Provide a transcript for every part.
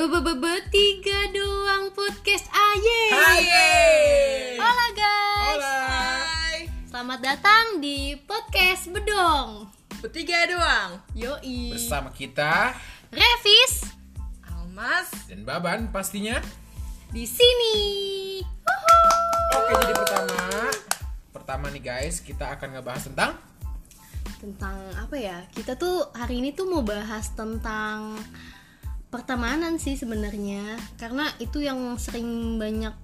Bebe tiga doang podcast aye. Hai. Hola guys. Hola. Selamat datang di podcast Bedong. Bertiga doang. Yoi. Bersama kita Revis Almas. dan Baban pastinya. di sini. Oke, jadi pertama pertama nih guys, kita akan ngebahas tentang Tentang apa ya? Kita tuh hari ini tuh mau bahas tentang pertemanan sih sebenarnya. Karena itu yang sering banyak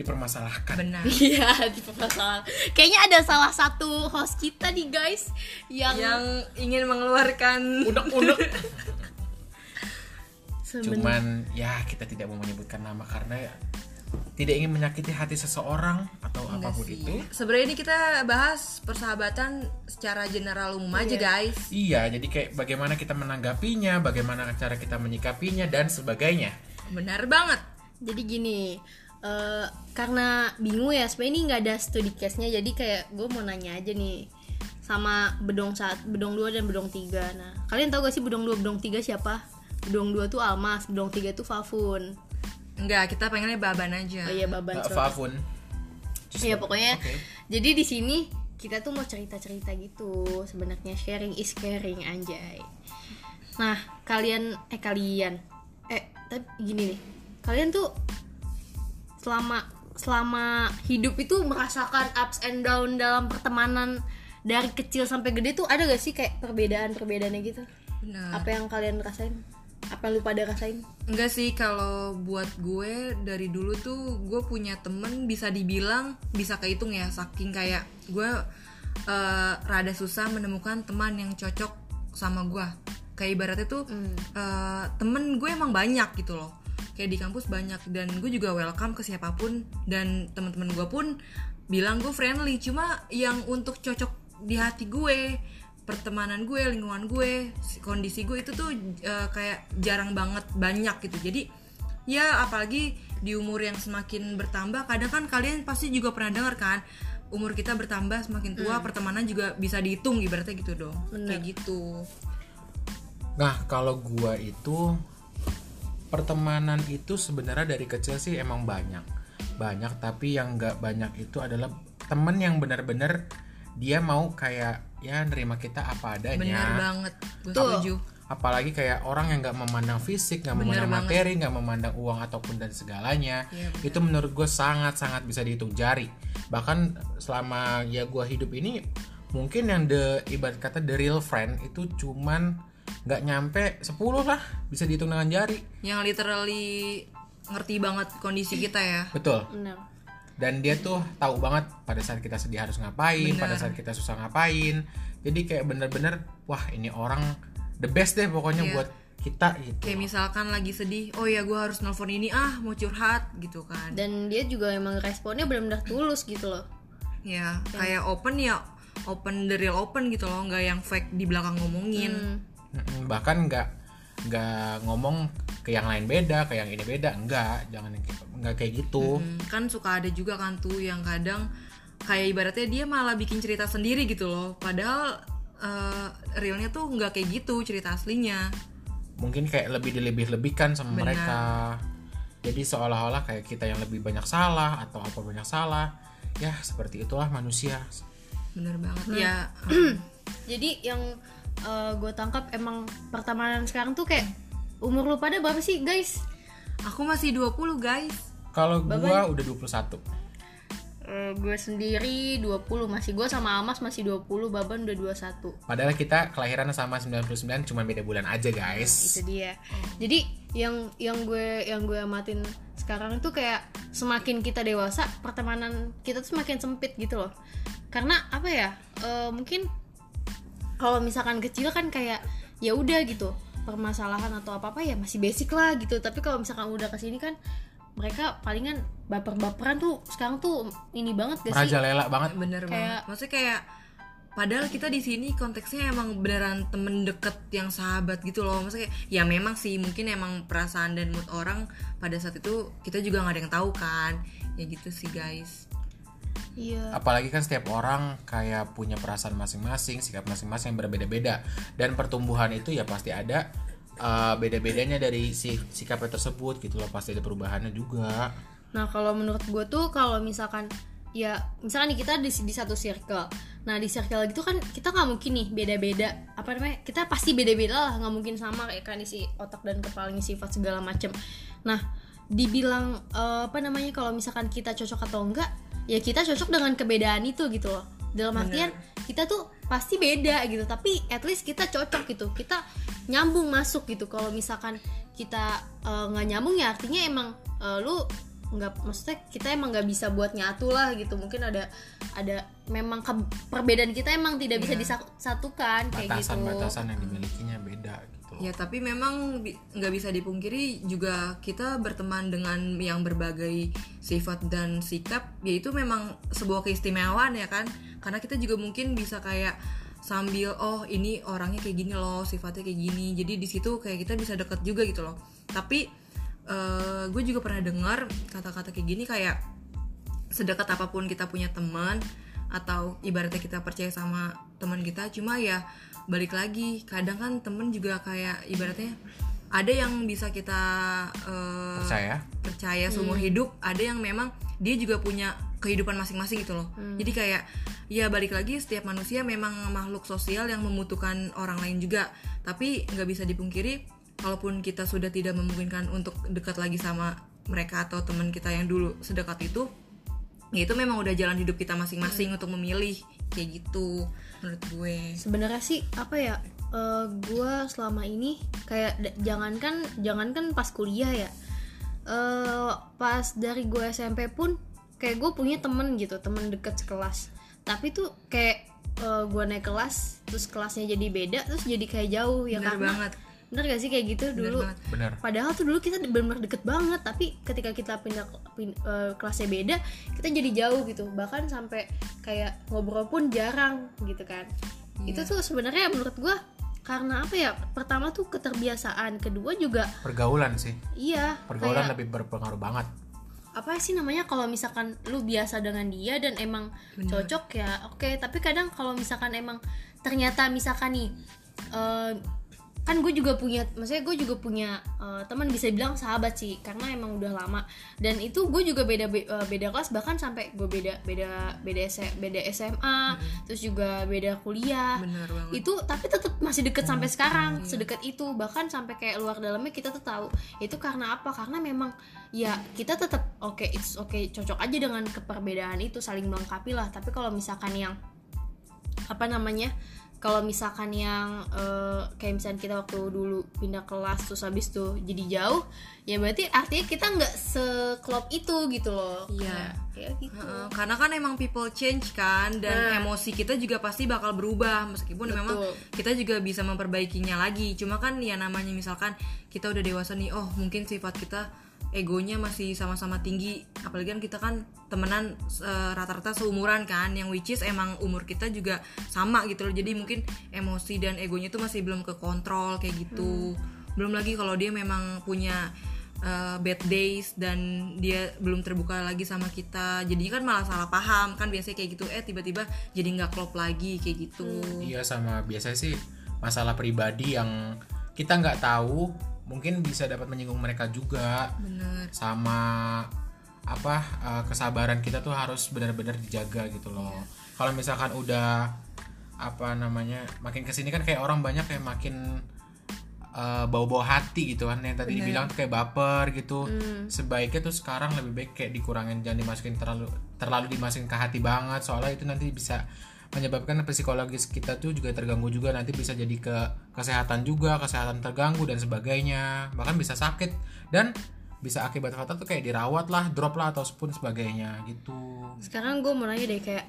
dipermasalahkan. Benar. Iya di permasalahan. Kayaknya ada salah satu host kita nih guys yang, Yang ingin mengeluarkan Unek-unek. Cuman ya kita tidak mau menyebutkan nama karena tidak ingin menyakiti hati seseorang atau Enggak apa pun sih. itu. Sebenarnya ini kita bahas persahabatan secara general umum aja Iya. guys. Iya, jadi kayak bagaimana kita menanggapinya, bagaimana cara kita menyikapinya dan sebagainya. Benar banget. jadi gini eh, karena bingung ya sebenarnya ini nggak ada studi case-nya jadi kayak gue mau nanya aja nih sama bedong saat bedong 2 dan bedong 3 nah kalian tahu gak sih bedong 2 bedong 3 siapa bedong 2 tuh Almas bedong 3 tuh Fafun Enggak, kita pengennya baban aja. oh iya baban sorry. Fafun. Iya pokoknya Oke. jadi di sini kita tuh mau cerita-cerita gitu sebenarnya sharing is caring anjay. Nah kalian eh kalian eh tapi gini nih kalian tuh selama selama hidup itu merasakan ups and down dalam pertemanan dari kecil sampai gede tuh ada gak sih kayak perbedaan-perbedaannya gitu? Benar. Apa yang kalian rasain? Apa lu pada rasain? Enggak sih kalau buat gue dari dulu tuh gue punya temen bisa dibilang bisa kehitung ya saking kayak gue eh, rada susah menemukan teman yang cocok sama gue. Kayak ibaratnya tuh eh, temen gue emang banyak gitu loh. Kayak di kampus banyak dan gue juga welcome ke siapa pun. Dan teman-teman gue pun bilang gue friendly cuma yang untuk cocok di hati gue pertemanan gue lingkungan gue si- kondisi gue itu tuh eh, kayak jarang banget banyak gitu jadi ya apalagi di umur yang semakin bertambah kadang kan kalian pasti juga pernah dengar kan umur kita bertambah semakin tua pertemanan juga bisa dihitung ibaratnya gitu dong Bener. kayak gitu Nah, kalau gua itu pertemanan itu sebenarnya dari kecil sih emang banyak. Banyak, tapi yang nggak banyak itu adalah temen yang benar-benar dia mau kayak ya nerima kita apa adanya. bener banget gue setuju Apalagi kayak orang yang nggak memandang fisik, nggak memandang banget. materi, nggak memandang uang ataupun dan segalanya. Iya, bener. itu menurut gue sangat-sangat bisa dihitung jari. Bahkan selama ya gua hidup ini mungkin yang the ibarat kata the real friend itu cuman nggak nyampe 10 lah bisa dihitung dengan jari. yang literally ngerti banget kondisi kita ya Betul. Benar. Dan dia tuh tahu banget pada saat kita sedih harus ngapain, Bener. pada saat kita susah ngapain. Jadi kayak bener-bener wah ini orang the best deh pokoknya Iya. buat kita gitu. kayak misalkan lagi sedih oh ya gue harus nelfon ini ah mau curhat gitu kan Dan dia juga emang responnya benar-benar tulus gitu loh. ya kayak open ya open the real open gitu loh nggak yang fake di belakang ngomongin Hmm. Bahkan nggak nggak ngomong ke yang lain beda ke yang ini beda. Enggak jangan kayak- nggak kayak gitu. Hmm, kan suka ada juga kan tuh yang kadang kayak ibaratnya dia malah bikin cerita sendiri gitu loh. Padahal eh, realnya tuh nggak kayak gitu cerita aslinya. Mungkin kayak lebih dilebih-lebihkan sama Benar. mereka. Jadi seolah-olah kayak kita yang lebih banyak salah atau apa banyak salah ya seperti itulah manusia. Bener banget. Ya Jadi yang gue tangkap emang pertemanan sekarang tuh kayak umur lu pada berapa sih guys? aku masih 20 guys. Kalau gua udah 21 gue sendiri 20 masih gue sama Almas masih 20 Baban udah 21 padahal kita kelahiran sama 99 cuma beda bulan aja guys. Itu dia. Jadi yang yang gue yang gue amatin sekarang itu kayak semakin kita dewasa pertemanan kita tuh semakin sempit gitu loh. Karena apa ya? Eh, mungkin kalau misalkan kecil kan kayak ya udah gitu permasalahan atau apa apa ya masih basic lah gitu. Tapi kalau misalkan udah ke sini kan mereka palingan baper-baperan tuh sekarang tuh ini banget gak sih? Merajalela banget. Bener Kayak- banget maksudnya kayak padahal kita di sini konteksnya emang beneran temen deket yang sahabat gitu loh. Maksudnya kayak, ya memang sih mungkin emang perasaan dan mood orang pada saat itu kita juga nggak ada yang tahu kan. Ya gitu sih guys iya. Apalagi kan setiap orang kayak punya perasaan masing-masing sikap masing-masing yang berbeda-beda. Dan pertumbuhan itu ya pasti ada eh, beda-bedanya dari si sikapnya tersebut gitu loh. Pasti ada perubahannya juga. Nah kalau menurut gue tuh kalau misalkan ya misalkan nih kita di, di satu circle, nah di circle gitu kan kita nggak mungkin nih beda-beda apa namanya kita pasti beda-beda lah nggak mungkin sama kayak kan isi otak dan kepalanya sifat segala macem. Nah dibilang eh, apa namanya kalau misalkan kita cocok atau enggak ya kita cocok dengan kebedaan itu gitu loh. Dalam artian kita tuh pasti beda gitu. Tapi at least kita cocok gitu. Kita nyambung masuk gitu. Kalau misalkan kita eh, nggak nyambung ya artinya emang eh, lu nggak maksudnya kita emang nggak bisa buat nyatu lah gitu. Mungkin ada ada memang ke- perbedaan kita emang tidak bisa disatukan kayak gitu. Batasan-batasan yang dimilikinya beda gitu Ya tapi memang bi- nggak bisa dipungkiri juga kita berteman dengan yang berbagai sifat dan sikap yaitu memang sebuah keistimewaan ya kan? Karena kita juga mungkin bisa kayak sambil oh ini orangnya kayak gini loh sifatnya kayak gini. Jadi di situ kayak kita bisa deket juga gitu loh. Tapi gue juga pernah dengar kata-kata kayak gini kayak sedekat apa pun kita punya teman atau ibaratnya kita percaya sama teman kita cuma ya balik lagi. Kadang kan temen juga kayak ibaratnya ada yang bisa kita eh, percaya. percaya seumur hidup ada yang memang dia juga punya kehidupan masing-masing gitu loh. Jadi kayak ya balik lagi setiap manusia memang makhluk sosial yang membutuhkan orang lain juga. Tapi nggak bisa dipungkiri kalaupun kita sudah tidak memungkinkan untuk dekat lagi sama mereka atau teman kita yang dulu sedekat itu ya itu memang udah jalan hidup kita masing-masing untuk memilih kayak gitu menurut gue sebenarnya sih apa ya gue selama ini kayak jangankan jangankan pas kuliah ya eh pas dari gue SMP pun kayak gue punya temen gitu temen deket sekelas tapi tuh kayak gue naik kelas terus kelasnya jadi beda terus jadi kayak jauh ya Bener karena banget. Bener gak sih kayak gitu Bener dulu banget. benar Padahal tuh dulu kita benar-benar deket banget, tapi ketika kita pindah pin- eh, kelasnya beda, kita jadi jauh gitu. Bahkan sampai kayak ngobrol pun jarang gitu kan. Itu tuh sebenarnya menurut gua karena apa ya? Pertama tuh keterbiasaan, kedua juga pergaulan sih iya pergaulan kayak lebih berpengaruh banget apa sih namanya kalau misalkan lu biasa dengan dia dan emang cocok ya oke tapi kadang kalau misalkan emang ternyata misalkan nih eh, kan gue juga punya maksudnya gue juga punya eh, teman bisa bilang sahabat sih karena emang udah lama. Dan itu gue juga beda be- eh, beda kelas bahkan sampai gue beda beda beda S- beda SMA terus juga beda kuliah. Bener banget. Itu tapi tetap masih deket sampai sekarang sedekat itu. Bahkan sampai kayak luar dalamnya kita tuh tahu itu karena apa? Karena memang ya kita tetap oke it's oke cocok aja dengan keperbedaan itu saling melengkapi lah. Tapi kalau misalkan yang apa namanya kalau misalkan yang eh, kayak misalnya kita waktu dulu pindah kelas terus habis tuh jadi jauh ya berarti artinya kita nggak seklop itu gitu loh Iya. Kayak- kayak gitu Heeh, karena kan emang people change kan dan Nah. emosi kita juga pasti bakal berubah meskipun memang Betul. kita juga bisa memperbaikinya lagi cuma kan ya namanya misalkan kita udah dewasa nih oh mungkin sifat kita egonya masih sama-sama tinggi. Apalagi kan kita kan temenan eh, rata-rata seumuran kan yang which is emang umur kita juga sama gitu loh. Jadi mungkin emosi dan egonya itu masih belum ke kontrol kayak gitu. Belum lagi kalau dia memang punya uh, bad days dan dia belum terbuka lagi sama kita. Jadinya kan malah salah paham. Kan biasanya kayak gitu eh tiba-tiba jadi nggak klop lagi kayak gitu. Iya sama biasanya sih masalah pribadi yang kita nggak tahu mungkin bisa dapat menyinggung mereka juga. Bener sama apa eh, kesabaran kita tuh harus benar-benar dijaga gitu loh. Kalau misalkan udah apa namanya makin ke sini kan kayak orang banyak kayak makin eh, bau-bau hati gitu kan. Yang tadi dibilang tuh kayak baper gitu. Sebaiknya tuh sekarang lebih baik kayak dikurangin jangan dimasukin terlalu terlalu dimasukin ke hati banget. Soalnya itu nanti bisa menyebabkan psikologis kita tuh juga terganggu juga. Nanti bisa jadi ke kesehatan juga kesehatan terganggu dan sebagainya. Bahkan bisa sakit dan bisa akibat fatal tuh kayak dirawat lah drop lah atau pun sebagainya gitu. Sekarang gue mau nanya deh kayak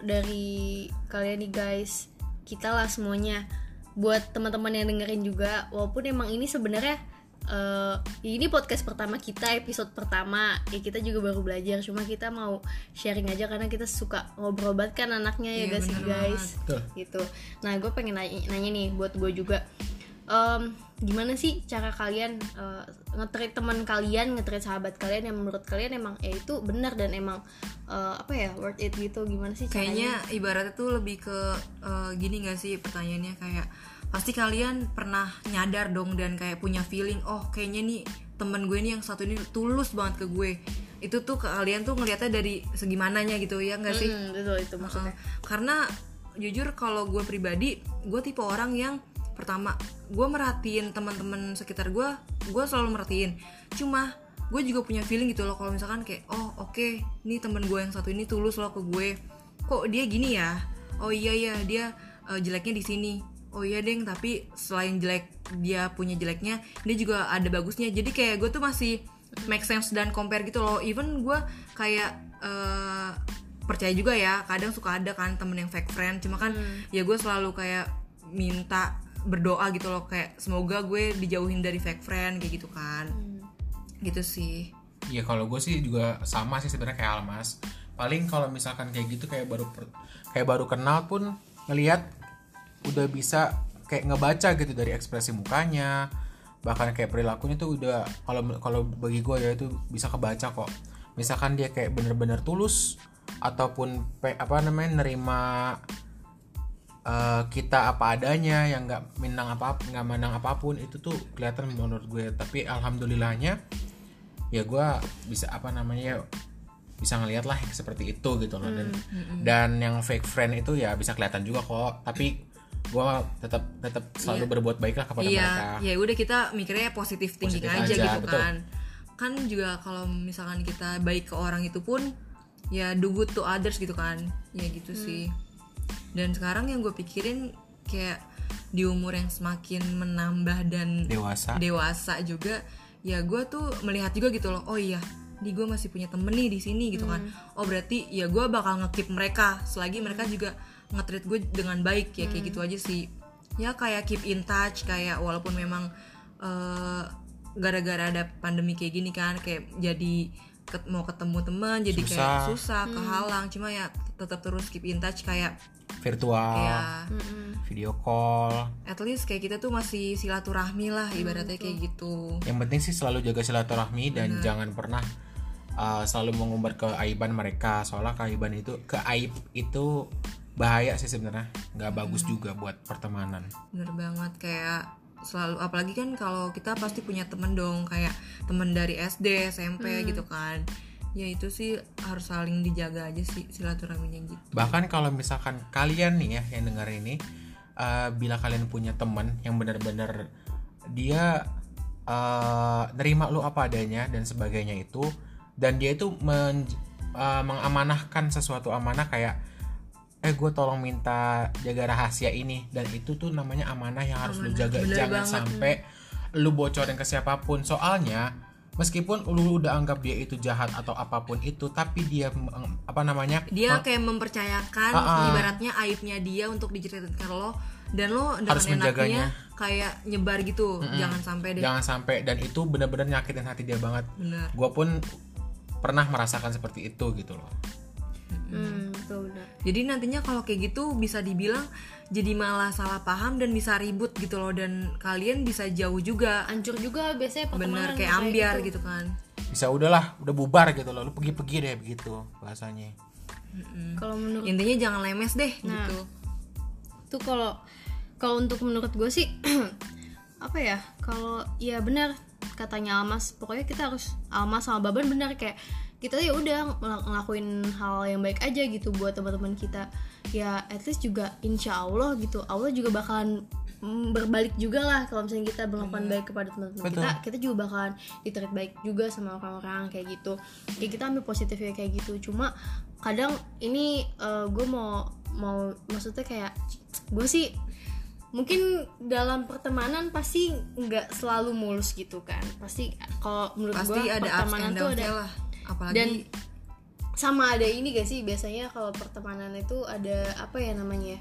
dari kalian nih guys kita lah semuanya. Buat teman-teman yang dengerin juga walaupun emang ini sebenarnya eh, ini podcast pertama kita episode pertama. Ya kita juga baru belajar cuma kita mau sharing aja karena kita suka ngobrol banget kan anaknya ya Iya, guys bener guys? gitu. Nah gue pengen nanya, nanya nih buat gue juga. Em, gimana sih cara kalian eh, nge-treat teman kalian nge-treat sahabat kalian yang menurut kalian emang ya itu benar dan emang eh, apa ya worth it gitu? Gimana sih caranya? kayaknya ibaratnya tuh lebih ke eh, gini gak sih pertanyaannya? Kayak pasti kalian pernah nyadar dong dan kayak punya feeling oh kayaknya nih temen gue nih yang satu ini tulus banget ke gue. Itu tuh kalian tuh ngelihatnya dari segi mananya gitu ya nggak sih? Hmm, itu itu maksudnya. Uh, karena jujur kalau gue pribadi gue tipe orang yang pertama gue merhatiin teman-teman sekitar gue gue selalu merhatiin. Cuma gue juga punya feeling gitu loh kalau misalkan kayak oh oke nih temen gue yang satu ini tulus loh ke gue. Kok dia gini ya? Oh iya iya dia uh, jeleknya di sini oh iya deng tapi selain jelek dia punya jeleknya dia juga ada bagusnya. Jadi kayak gue tuh masih make sense dan compare gitu loh. Even gue kayak uh, percaya juga ya kadang suka ada kan temen yang fake friend. Cuma kan ya gue selalu kayak minta berdoa gitu loh. Kayak semoga gue dijauhin dari fake friend kayak gitu kan. Gitu sih. Iya kalau gue sih juga sama sih sebenarnya kayak Almas. Paling kalau misalkan kayak gitu kayak baru kayak baru kenal pun ngelihat udah bisa kayak ngebaca gitu dari ekspresi mukanya, bahkan kayak perilakunya tuh udah kalau kalau bagi gue ya itu bisa kebaca kok. Misalkan dia kayak bener-bener tulus ataupun pe- apa namanya nerima eh, kita apa adanya yang nggak minang apa nggak mandang apa pun itu tuh kelihatan menurut gue tapi alhamdulillahnya ya gue bisa apa namanya ya, bisa ngelihat lah seperti itu gitu loh. Dan dan yang fake friend itu ya bisa kelihatan juga kok. Tapi gue tetap tetap selalu berbuat baik lah kepada mereka. iya ya udah kita mikirnya positif thinking Positif aja, aja, gitu betul. kan. Kan juga kalau misalkan kita baik ke orang itu pun ya do good to others gitu kan. Ya gitu sih. Dan sekarang yang gue pikirin kayak di umur yang semakin menambah dan dewasa. dewasa juga ya gue tuh melihat juga gitu loh oh iya di gue masih punya temen nih di sini gitu kan. Oh berarti ya gue bakal ngekip mereka. Selagi mereka juga nge-treat gue dengan baik ya kayak gitu aja sih. Ya kayak keep in touch kayak walaupun memang eh, gara-gara ada pandemi kayak gini kan kayak jadi ket- mau ketemu teman jadi kayak Susah. susah kehalang. Cuma ya tetap terus keep in touch kayak virtual ya video call. At least kayak kita tuh masih silaturahmi lah ibaratnya kayak gitu. Yang penting sih selalu jaga silaturahmi dan jangan pernah uh, selalu mengumbar keaiban mereka. Soalnya keaiban itu keaib itu bahaya sih sebenarnya. Nggak bagus juga buat pertemanan. Bener banget kayak selalu apalagi kan kalau kita pasti punya temen dong kayak temen dari SD SMP gitu kan. Ya itu sih harus saling dijaga aja sih silaturahminya gitu. Bahkan kalau misalkan kalian nih ya yang dengar ini uh, bila kalian punya teman yang benar-benar dia uh, nerima lu apa adanya dan sebagainya itu dan dia itu men- uh, mengamanahkan sesuatu amanah kayak eh gue tolong minta jaga rahasia ini. Dan itu tuh namanya amanah yang harus lu jaga. jangan banget. sampai lu bocorin ke siapa pun. Soalnya meskipun lu udah anggap dia itu jahat atau apa pun itu tapi dia apa namanya dia kayak mempercayakan Ah, ah. ibaratnya aibnya dia untuk diceritain ke lo. Dan lo dengan Harus menjaganya. enaknya kayak nyebar gitu. Jangan sampai deh. Jangan sampai. Dan itu benar-benar nyakitin hati dia banget. Gue pun pernah merasakan seperti itu gitu loh hmm, betul benar. Jadi nantinya kalau kayak gitu bisa dibilang jadi malah salah paham dan bisa ribut gitu loh dan kalian bisa jauh juga. Hancur juga biasanya pertemanan bener kayak ambiar gitu. kan. Bisa udahlah udah bubar gitu loh. Lu pergi-pergi deh begitu bahasanya. Kalau menurut intinya jangan lemes deh Nah. gitu. tuh kalau kalau untuk menurut gue sih apa ya? Kalau ya benar katanya Almas. Pokoknya kita harus Almas sama Baban benar kayak kita ya udah ngel- ngelakuin hal yang baik aja gitu buat teman-teman kita. Ya at least juga insya Allah gitu Allah juga bakalan mm, berbalik juga lah kalau misalnya kita melakukan baik kepada teman-teman kita kita juga bakalan ditreat baik juga sama orang-orang kayak gitu. Ya kita ambil positifnya kayak gitu. Cuma kadang ini gue mau mau maksudnya kayak gue sih mungkin dalam pertemanan pasti nggak selalu mulus gitu kan. Pasti kalau menurut gue pertemanan tuh ada lah apalagi dan sama ada ini gak sih biasanya kalau pertemanan itu ada apa ya namanya?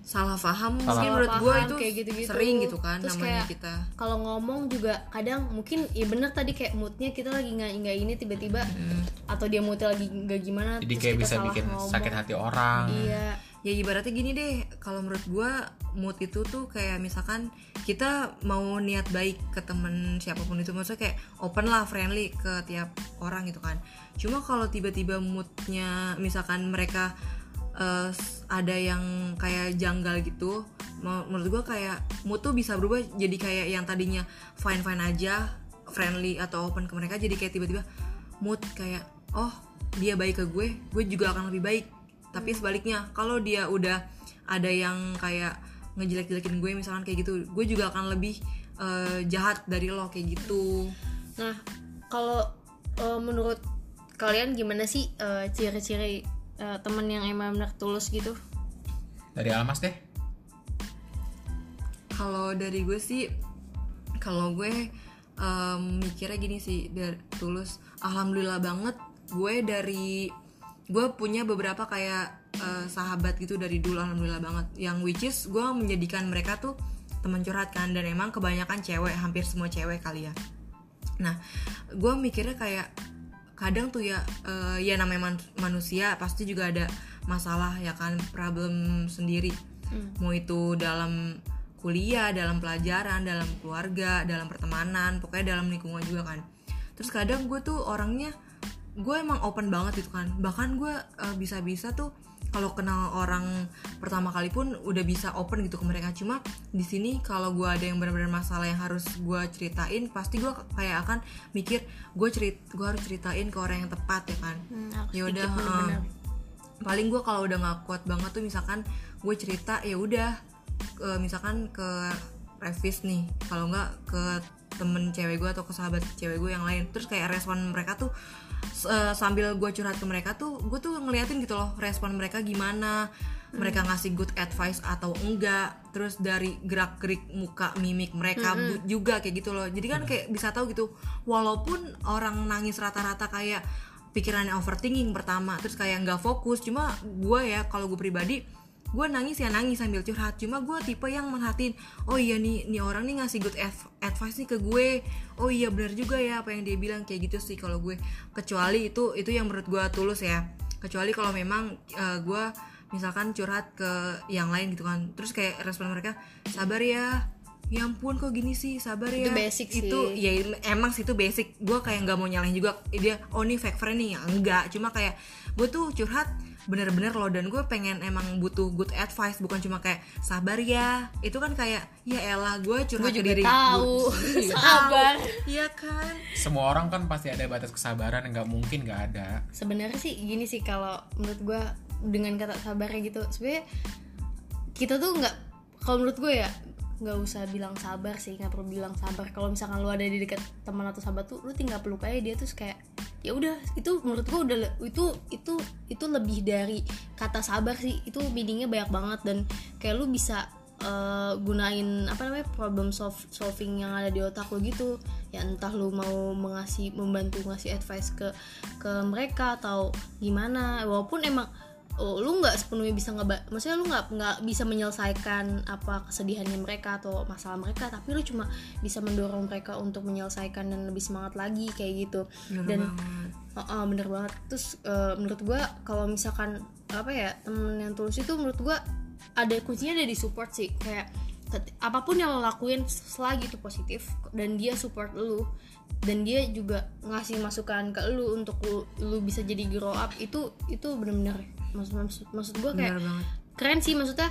Salah paham Salah mungkin menurut gue itu kayak gitu-gitu. sering gitu kan Terus namanya kayak- kita. kalau ngomong juga kadang mungkin ya bener tadi kayak moodnya kita lagi nggak nggak ini tiba-tiba atau dia moodnya lagi nggak gimana jadi terus kayak kita bisa salah bikin ngomong. sakit hati orang. Iya ya ibaratnya gini deh kalau menurut gue mood itu tuh kayak misalkan kita mau niat baik ke temen siapa pun itu maksudnya kayak open lah friendly ke tiap orang gitu kan. Cuma kalau tiba-tiba moodnya misalkan mereka s- ada yang kayak janggal gitu menurut gue kayak mood tuh bisa berubah jadi kayak yang tadinya fine fine aja friendly atau open ke mereka jadi kayak tiba-tiba mood kayak oh dia baik ke gue gue juga akan lebih baik tapi sebaliknya kalau dia udah ada yang kayak ngejelek-jelekin gue misalkan kayak gitu gue juga akan lebih eh, jahat dari lo kayak gitu Nah, kalau eh, menurut kalian gimana sih eh, ciri-ciri eh, temen yang emang benar tulus gitu? Dari Almas deh. Kalau dari gue sih, kalau gue em, mikirnya gini sih, dari tulus. Alhamdulillah banget, gue dari gue punya beberapa kayak eh, sahabat gitu dari dulu alhamdulillah banget. Yang which is gue menjadikan mereka tuh teman curhat kan dan emang kebanyakan cewek, hampir semua cewek kali ya. Nah, gue mikirnya kayak kadang tuh ya, eh, ya namanya man- manusia pasti juga ada masalah ya kan, problem sendiri. Mau itu dalam kuliah, dalam pelajaran, dalam keluarga, dalam pertemanan, pokoknya dalam lingkungan juga kan. Terus kadang gue tuh orangnya, gue emang open banget gitu kan. Bahkan gue eh, bisa-bisa tuh kalau kenal orang pertama kali pun udah bisa open gitu ke mereka cuma di sini kalau gue ada yang benar-benar masalah yang harus gue ceritain pasti gue kayak akan mikir gue cerit gue harus ceritain ke orang yang tepat ya kan Hmm, ya udah bener-bener. paling gue kalau udah nggak kuat banget tuh misalkan gue cerita ya udah eh, misalkan ke revis nih kalau nggak ke temen cewek gue atau ke sahabat cewek gue yang lain. Terus kayak respon mereka tuh eh, sambil gue curhat ke mereka tuh gue tuh ngeliatin gitu loh respon mereka gimana mereka ngasih good advice atau enggak. Terus dari gerak gerik muka mimik mereka bu- juga kayak gitu loh. Jadi kan kayak bisa tahu gitu walaupun orang nangis rata-rata kayak pikirannya overthinking pertama terus kayak nggak fokus. Cuma gue ya kalau gue pribadi gue nangis ya nangis sambil curhat. Cuma gue tipe yang merhatiin oh iya nih nih orang nih ngasih good adv- advice nih ke gue. Oh iya benar juga ya apa yang dia bilang kayak gitu sih kalau gue. Kecuali itu itu yang menurut gue tulus ya. Kecuali kalau memang eh, gue misalkan curhat ke yang lain gitu kan. Terus kayak respon mereka sabar ya ya ampun kok gini sih sabar ya. Itu basic sih. itu ya emang sih itu basic. Gue kayak nggak mau nyalahin juga. Dia oh ini fake friend nih. Ya enggak cuma kayak gue tuh curhat bener-bener loh dan gue pengen emang butuh good advice bukan cuma kayak sabar ya itu kan kayak ya elah gue curhat Gue juga diri tahu. gue Iya, Sabar. iya kan Semua orang kan pasti ada batas kesabaran, nggak mungkin nggak ada. Sebenarnya sih gini sih kalau menurut gue dengan kata sabarnya gitu, sebenarnya kita tuh nggak kalau menurut gue ya nggak usah bilang sabar sih nggak perlu bilang sabar kalau misalkan lu ada di dekat teman atau sahabat tuh lu tinggal peluk aja dia terus kayak ya udah itu menurut gue udah itu itu itu lebih dari kata sabar sih. Itu meaningnya banyak banget dan kayak lu bisa eh, gunain apa namanya problem solve- solving yang ada di otak lu gitu. Ya entah lu mau mengasih membantu ngasih advice ke ke mereka atau gimana. Walaupun emang oh, lu nggak sepenuhnya bisa ngeba maksudnya lu nggak nggak bisa menyelesaikan apa kesedihannya mereka atau masalah mereka tapi lu cuma bisa mendorong mereka untuk menyelesaikan dan lebih semangat lagi kayak gitu. Bener dan banget. Oh, oh, bener banget. Terus eh, menurut gua kalau misalkan apa ya temen yang tulus itu menurut gua ada kuncinya ada di support sih. Kayak apa pun yang lo lakuin selagi itu positif dan dia support lu dan dia juga ngasih masukan ke lu untuk lu, lu bisa jadi grow up itu itu bener-bener maksud maksud, maksud gua kayak keren sih maksudnya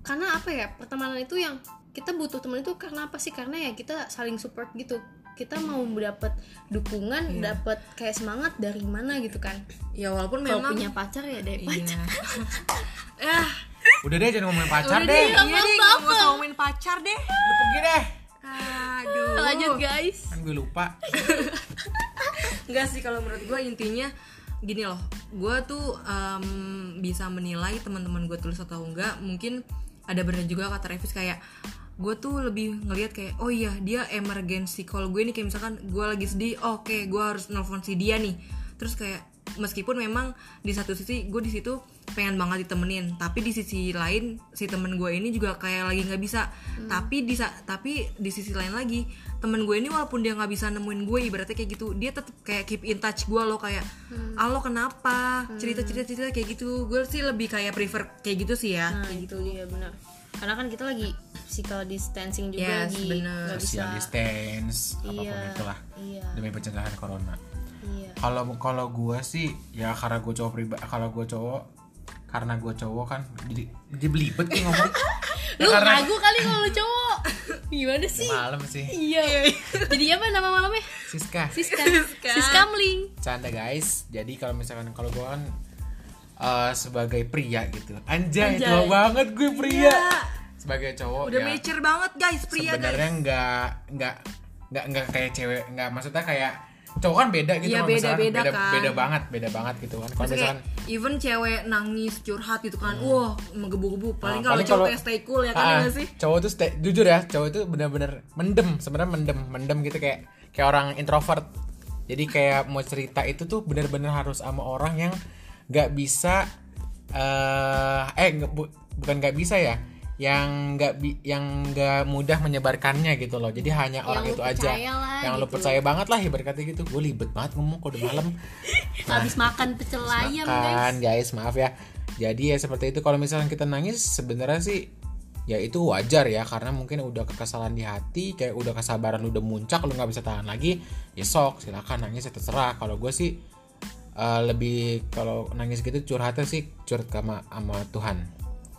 karena apa ya pertemanan itu yang kita butuh teman itu karena apa sih? Karena ya kita saling support gitu. Kita mau dapat dukungan Iya. dapat kayak semangat dari mana gitu kan? Ya walaupun memang punya pacar ya dari pacar. Iya eh Udah deh jangan ngomongin pacar udah deh. deh. iya deh nggak mau ngomongin pacar deh. Udah pergi deh. aduh. Lanjut guys. Kan gue lupa. Enggak sih kalau menurut gue intinya gini loh, gue tuh em, bisa menilai teman-teman gue tulus atau enggak. Mungkin ada benar juga kata Revis kayak gue tuh lebih ngelihat kayak oh iya dia emergency call gue nih kayak misalkan gue lagi sedih oke gue harus nelfon si dia nih terus kayak meskipun memang di satu sisi gue di situ pengen banget ditemenin tapi di sisi lain si temen gue ini juga kayak lagi nggak bisa. Tapi di tapi di sisi lain lagi temen gue ini walaupun dia nggak bisa nemuin gue ibaratnya kayak gitu dia tetap kayak keep in touch gue loh kayak alo kenapa? Cerita cerita cerita kayak gitu. Gue sih lebih kayak prefer kayak gitu sih ya. Nah kayak itu dia benar. Karena kan kita lagi physical distancing juga Yes, lagi bener. bisa Social distance, apa pun iya itulah. iya. Demi pencegahan corona. Iya. Kalau kalau gue sih ya karena gue cowok pribadi, kalau gue cowok karena gue cowok kan jadi jadi belibet nih ngomong. lu karena- ragu kali kalau lu cowok. Gimana sih? malam sih. Iya. Jadi apa nama malamnya? Siska. Siska. Siska. Mling. Canda guys. Jadi kalau misalkan kalau gue kan eh, sebagai pria gitu. Anjay, Anjay. tua banget gue pria. Sebagai cowok Udah ya. mature banget guys pria guys. sebenarnya nggak nggak nggak nggak kayak cewek nggak. Maksudnya kayak cowok kan beda gitu Iya, misalkan beda-beda beda, kan. beda banget beda banget gitu kan kalau misalkan even cewek nangis curhat gitu kan, wah menggebu-gebu. Paling Ah, kalau cowok kayak stay cool ya kan ya nggak sih? cowok tuh stay, jujur ya cowok itu bener-bener mendem sebenarnya mendem mendem gitu kayak kayak orang introvert jadi kayak mau cerita itu tuh bener-bener harus sama orang yang nggak bisa eh eh nggak- bu- bukan nggak bisa ya yang nggak bi- yang nggak mudah menyebarkannya gitu loh. Jadi hanya orang lu itu aja. lah yang lo gitu. percaya banget lah ibarat kata gitu. Gue libet banget ngomong kalau udah malam. Habis makan pecel ayam guys makan guys. maaf ya. Jadi ya seperti itu. Kalau misalnya kita nangis sebenarnya sih ya itu wajar ya. Karena mungkin udah kekesalan di hati kayak udah kesabaran lu udah muncak lu nggak bisa tahan lagi ya sok silakan nangis ya terserah. Kalau gue sih eh, lebih kalau nangis gitu curhatnya sih curhat sama sama Tuhan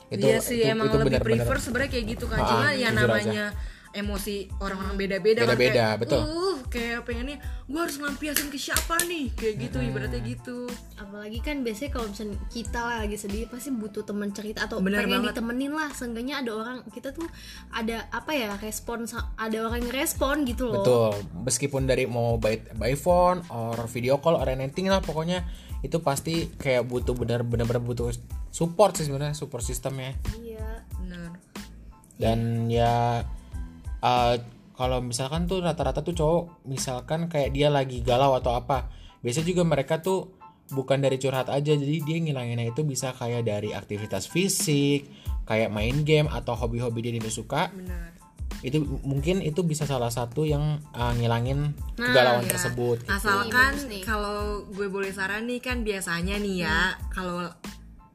itu iya sih itu, emang itu lebih benar-benar prefer sebenarnya kayak gitu kan. Ah, Cuma ya namanya emosi orang-orang beda-beda kan Beda-beda, kayak, betul. Uh, kayak pengennya gue harus ngelampiasin ke siapa nih kayak gitu ibaratnya gitu. apalagi kan biasanya kalau misalnya kita lah lagi sedih pasti butuh teman cerita atau Bener pengen banget. ditemenin lah seenggaknya ada orang kita tuh ada apa ya respon ada orang yang respon gitu loh Betul, meskipun dari mau by, by phone or video call or anything lah pokoknya itu pasti kayak butuh benar-benar butuh support sih sebenarnya support sistemnya iya Bener. dan ya uh, kalau misalkan tuh rata-rata tuh cowok misalkan kayak dia lagi galau atau apa biasanya juga mereka tuh bukan dari curhat aja jadi dia ngilanginnya itu bisa kayak dari aktivitas fisik kayak main game atau hobi-hobi dia yang dia suka Bener. itu mungkin itu bisa salah satu yang uh, ngilangin kegalauan tersebut gitu. Asalkan nih. kalau gue boleh saran nih kan biasanya nih ya kalau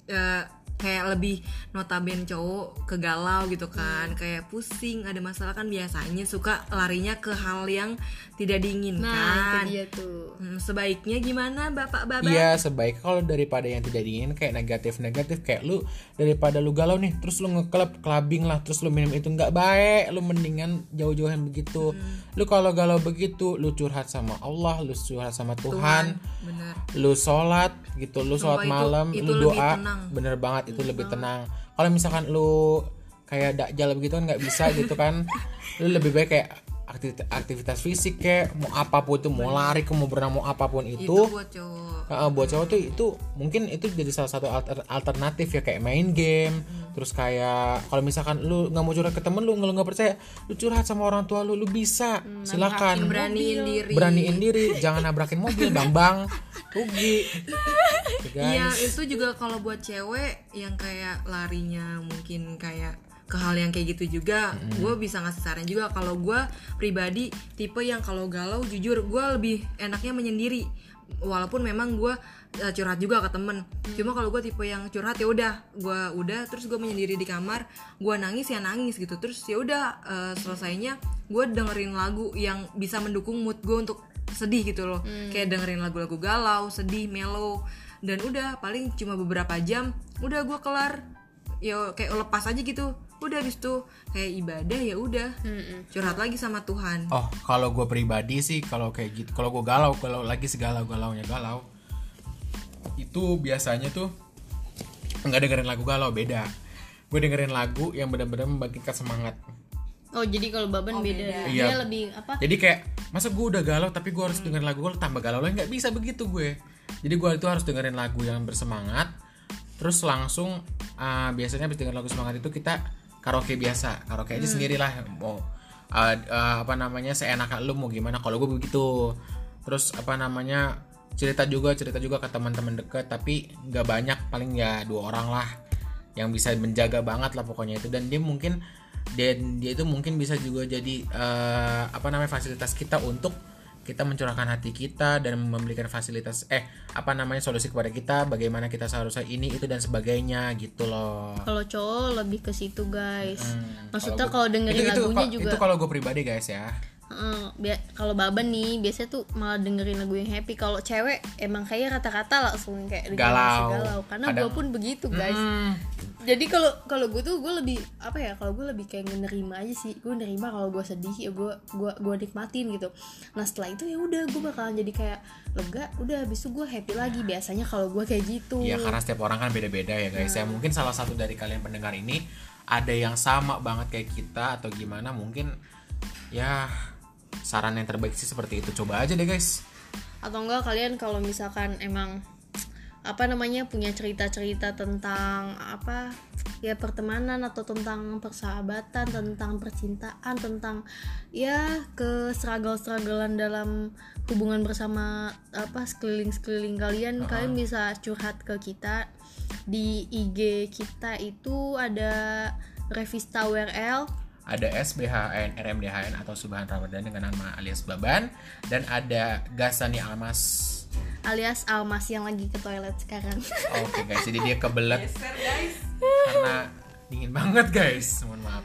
eh, kayak lebih notaben cowok kegalau gitu kan. Kayak pusing ada masalah kan biasanya suka larinya ke hal yang tidak nah diinginkan itu dia tuh. Hmm, sebaiknya gimana bapak bapak Iya sebaik kalau daripada yang tidak diingin kayak negatif-negatif kayak lu daripada lu galau nih terus lu ngeklub clubbing lah terus lu minum itu nggak baik lu mendingan jauh-jauhan begitu lu kalau galau begitu lu curhat sama Allah lu curhat sama Tuhan, bener lu sholat gitu lu sholat itu- malam itu lu doa. tenang. bener banget itu lebih tenang. kalau misalkan lu kayak dakjal begitu kan nggak bisa gitu kan lu lebih baik kayak aktivitas, aktivitas fisik kayak mau apa pun itu mau lari ke mau berenang mau apa pun itu itu. buat cowok. Heeh, buat cowok tuh itu mungkin itu jadi salah satu alter- alternatif ya kayak main game. Terus kayak kalau misalkan lu nggak mau curhat ke temen lu lu nggak percaya lu curhat sama orang tua lu lu bisa. Silakan. beraniin diri. Beraniin diri jangan nabrakin mobil bang bang rugi. Iya itu juga kalau buat cewek yang kayak larinya mungkin kayak ke hal yang kayak gitu juga gue bisa ngasih saran juga. Kalau gue pribadi tipe yang kalau galau jujur gue lebih enaknya menyendiri. Walaupun memang gue eh, curhat juga ke temen. Cuma kalau gue tipe yang curhat ya udah gue udah terus gue menyendiri di kamar gue nangis ya nangis gitu. Terus ya udah eh, selesainya gue dengerin lagu yang bisa mendukung mood gue untuk sedih gitu loh. Kayak dengerin lagu-lagu galau sedih mellow. Dan udah paling cuma beberapa jam udah gue kelar. Ya kayak lepas aja gitu udah habis itu kayak ibadah ya udah. Curhat lagi sama Tuhan. Oh kalau gue pribadi sih kalau kayak gitu kalau gue galau kalau lagi segalau galaunya galau itu biasanya tuh nggak dengerin lagu galau beda. Gue dengerin lagu yang benar-benar membangkitkan semangat. Oh jadi kalau baban beda. dia Iya. lebih apa? Jadi kayak masa gue udah galau tapi gue harus dengerin lagu galau tambah galau lagi? Nggak bisa begitu gue. Jadi gue itu harus dengerin lagu yang bersemangat terus langsung uh, biasanya habis dengerin lagu semangat itu kita karaoke biasa karaoke aja sendiri lah mau uh, uh, apa namanya seenak lu mau gimana? Kalau gue begitu. Terus apa namanya cerita juga cerita juga ke teman-teman deket tapi nggak banyak paling ya dua orang lah yang bisa menjaga banget lah pokoknya itu. Dan dia mungkin dan dia itu mungkin bisa juga jadi eh, apa namanya fasilitas kita untuk kita mencurahkan hati kita dan memberikan fasilitas eh apa namanya solusi kepada kita bagaimana kita seharusnya ini itu dan sebagainya gitu loh. Kalau cowok lebih ke situ guys. Hmm, maksudnya kalau dengerin itu, itu, lagunya kalau- juga itu kalau gue pribadi guys ya Heeh, bia- kalau baban nih biasanya tuh malah dengerin lagu yang happy. Kalau cewek emang kayak rata-rata langsung kayak Galau. galau. Karena gue pun begitu guys. Hmm, jadi kalau kalau gue tuh gue lebih apa ya kalau gue lebih kayak nerima aja sih. Gue nerima kalau gue sedih ya gue gue gue nikmatin gitu. Nah setelah itu ya udah gue bakalan jadi kayak lega. Udah habis itu gue happy lagi. Biasanya kalau gue kayak gitu. Iya karena setiap orang kan beda-beda ya guys. Ya mungkin salah satu dari kalian pendengar ini ada yang sama banget kayak kita atau gimana. Mungkin ya saran yang terbaik sih seperti itu. Coba aja deh guys. Atau enggak kalian kalau misalkan emang apa namanya punya cerita-cerita tentang apa ya pertemanan atau tentang persahabatan tentang percintaan tentang ya ke struggle-strugglean dalam hubungan bersama apa sekeliling-sekeliling kalian kalian bisa curhat ke kita. Di IG kita itu ada Revista WRL ada SBHN, RMDHN atau Subhan Ramadan dengan nama alias Baban dan ada Gasani Almas. alias Almas yang lagi ke toilet sekarang Oke guys, jadi dia kebelet karena dingin banget guys. Mohon maaf.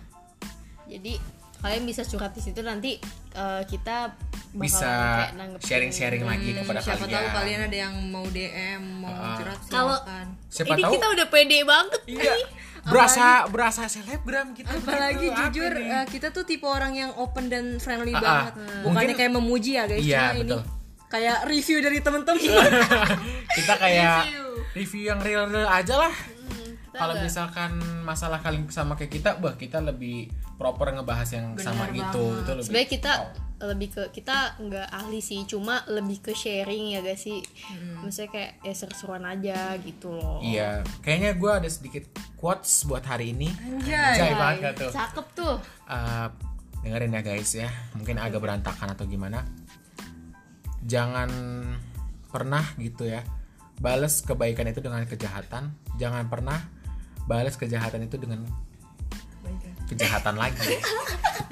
jadi kalian bisa curhat di situ nanti eh, kita Bisa sharing-sharing lagi kepada Siapa kalian. tahu kalian ada yang mau DM, mau Ah. curhat Kalau- silakan. Siapa ini tahu kita udah pede banget Iya. nih. Berasa berasa selebgram kita. Apalagi. Apa jujur nih? eh, kita tuh tipe orang yang open dan friendly ah. banget. Bukannya Mungkin- kayak memuji ya guys, Iya, cuma ini betul. kayak review dari temen-temen. kita kayak Review. review yang real real aja lah. Kita Kalau misalkan masalah kalian sama kayak kita, bah kita lebih proper ngebahas yang sama gitu. Itu lebih. sebenarnya kita Oh. lebih ke kita nggak ahli sih cuma lebih ke sharing ya guys sih maksudnya kayak ya seru-seruan aja gitu loh Iya, kayaknya gue ada sedikit quotes buat hari ini. Anjay. Anjay banget gak tuh? cakep tuh Eh, dengerin ya guys ya, mungkin agak berantakan atau gimana. Jangan pernah gitu ya, bales kebaikan itu dengan kejahatan. Jangan pernah bales kejahatan itu dengan kejahatan lagi.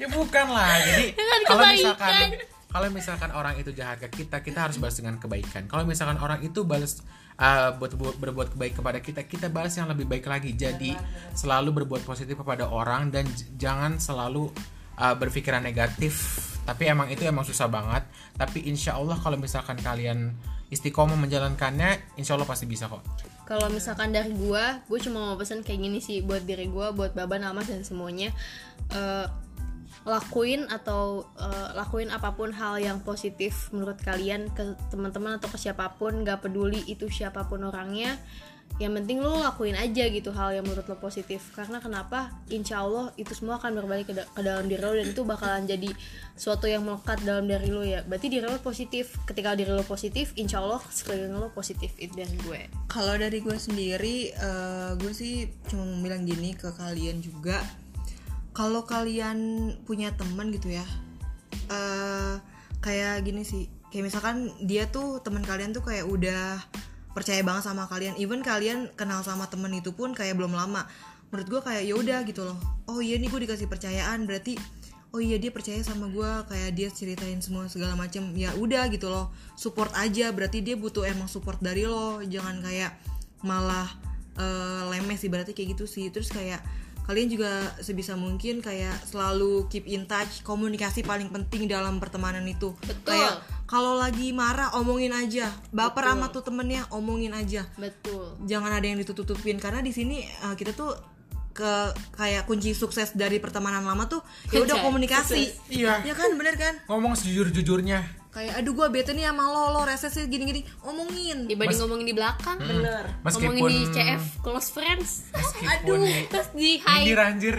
ya bukan lah. Jadi Dengan kalau kebaikan. misalkan kalau misalkan orang itu jahat ke kita, kita harus balas dengan kebaikan. Kalau misalkan orang itu balas uh, buat, buat berbuat kebaik kepada kita, kita balas yang lebih baik lagi. Jadi selalu berbuat positif kepada orang dan jangan selalu uh, berpikiran negatif. Tapi emang itu emang susah banget. Tapi insya Allah kalau misalkan kalian istiqomah menjalankannya, insya Allah pasti bisa kok. Kalau misalkan dari gua gue cuma mau pesan kayak gini sih buat diri gua buat baban almas dan semuanya. Eh, lakuin atau eh, lakuin apa pun hal yang positif menurut kalian ke teman-teman atau ke siapa pun gak peduli itu siapa pun orangnya yang penting lo lakuin aja gitu hal yang menurut lo positif. Karena kenapa? Insya Allah itu semua akan berbalik ke, da- ke dalam diri lo dan itu bakalan jadi suatu yang melekat dalam diri lo ya. Berarti diri lo positif. Ketika diri lo positif insya Allah sekeliling lo positif itu dari gue. Kalau dari gue sendiri, eh, gue sih cuma mau bilang gini ke kalian juga. Kalau kalian punya teman gitu ya, eh kayak gini sih. Kayak misalkan dia tuh teman kalian tuh kayak udah percaya banget sama kalian. Even kalian kenal sama temen itu pun kayak belum lama. Menurut gue kayak ya udah gitu loh. Oh iya nih gue dikasih percayaan. Berarti oh iya dia percaya sama gue kayak dia ceritain semua segala macem. Ya udah gitu loh. Support aja. Berarti dia butuh emang support dari lo. Jangan kayak malah eh, lemes sih. Berarti kayak gitu sih. Terus kayak kalian juga sebisa mungkin kayak selalu keep in touch. Komunikasi paling penting dalam pertemanan itu. Betul. kayak kalau lagi marah omongin aja. Baper Betul. sama tuh temennya omongin aja. Betul. Jangan ada yang ditutup-tutupin karena di sini uh, kita tuh ke kayak kunci sukses dari pertemanan lama tuh ya udah komunikasi. Sukses. Iya. ya kan bener kan? Ngomong sejujur-jujurnya. kayak aduh gua bete nih sama lo lo reses sih gini-gini. Omongin. Dibanding ngomongin di belakang. Bener. Meskipun- ngomongin di CF close friends. Meskipun terus di Anjir high anjir.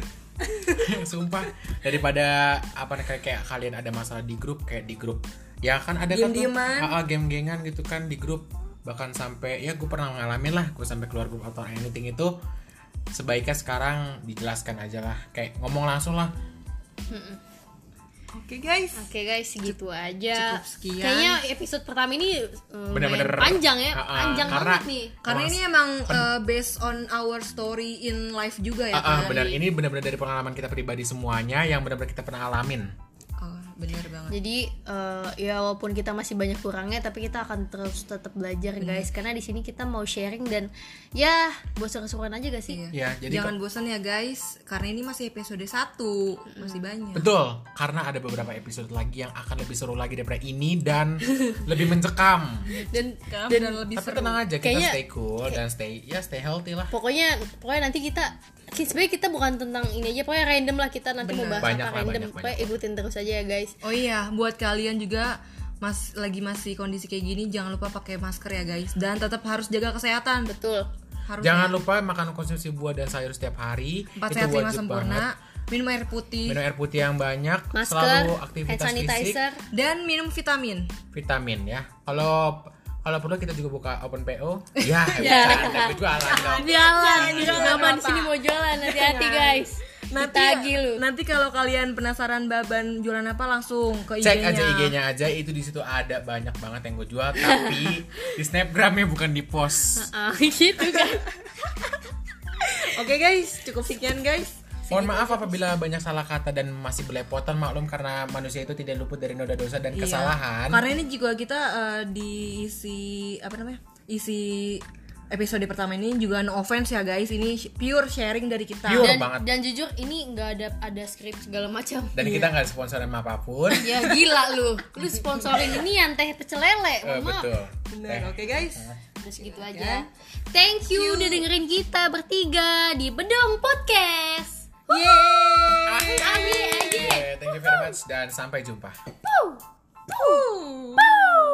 Sumpah. Daripada apa nih, kayak kayak kalian ada masalah di grup kayak di grup. Ya kan ada kan tuh ah, ah, game-gengan gitu kan di grup. Bahkan sampai ya gue pernah ngalamin lah gue sampai keluar grup atau anything itu. Sebaiknya sekarang dijelaskan aja lah. Kayak ngomong langsung lah. Oke guys. Oke guys, segitu aja. cukup sekian. Kayaknya episode pertama ini eh, Bener-bener- panjang ya, Ah, ah, panjang karena- banget nih. karena ini emang uh, based on our story in life juga ya Ah, ah, kan? benar ini benar-benar dari pengalaman kita pribadi semuanya yang benar-benar kita pernah alamin bener banget. Jadi eh, ya walaupun kita masih banyak kurangnya tapi kita akan terus tetap belajar guys. Karena di sini kita mau sharing dan ya buat seru-seruan aja gak sih? Iya. Ya, jadi jangan bosan ya guys. Karena ini masih episode 1 masih banyak. Betul, karena ada beberapa episode lagi yang akan lebih seru lagi daripada ini dan lebih mencekam. Dan dan, dan lebih Tapi seru. tenang aja, kita Kayaknya- stay cool dan stay ya stay healthy lah. pokoknya pokoknya nanti kita ki- sebenarnya kita bukan tentang ini aja pokoknya random lah kita nanti mau bahas Banyak apa lah, random. banyak, pokoknya ikutin terus aja ya guys. Oh iya buat kalian juga mas lagi masih kondisi kayak gini jangan lupa pakai masker ya guys. Dan tetap harus jaga kesehatan. Betul. Harus Jangan lupa makan konsumsi buah dan sayur setiap hari. empat Itu sehat lima sempurna. banget. minum air putih. Minum air putih yang banyak, masker selalu hand aktivitas fisik, sanitizer. Dan minum vitamin. Vitamin ya. Kalau kalau perlu kita juga buka open PO. Ya, Ya. bercanda, jualan dong. jualan jualan Bapak di sini mau jualan hati-hati guys nanti lu nanti kalau kalian penasaran baban jualan apa langsung ke Cek IG-nya. aja IG-nya aja itu di situ ada banyak banget yang gue jual tapi di snapgramnya bukan di post. gitu kan Oke guys, cukup sekian guys. Mohon maaf apabila banyak salah kata dan masih belepotan maklum karena manusia itu tidak luput dari noda dosa dan Iya. kesalahan. Karena ini juga kita eh, diisi apa namanya? Isi episode pertama ini juga no offense ya guys. Ini pure sharing dari kita. Pure. dan, banget. dan jujur ini nggak ada ada skrip segala macam Dan kita nggak sponsor sama apa pun. ya gila lu lu sponsorin ini yang teh pecel lele Eh, betul. Bener, oke guys. terus gitu aja thank you udah dengerin kita bertiga di Bedong Podcast Yeay. Akhir aja Oke, Thank you very much dan sampai jumpa. Woo. Woo. Woo.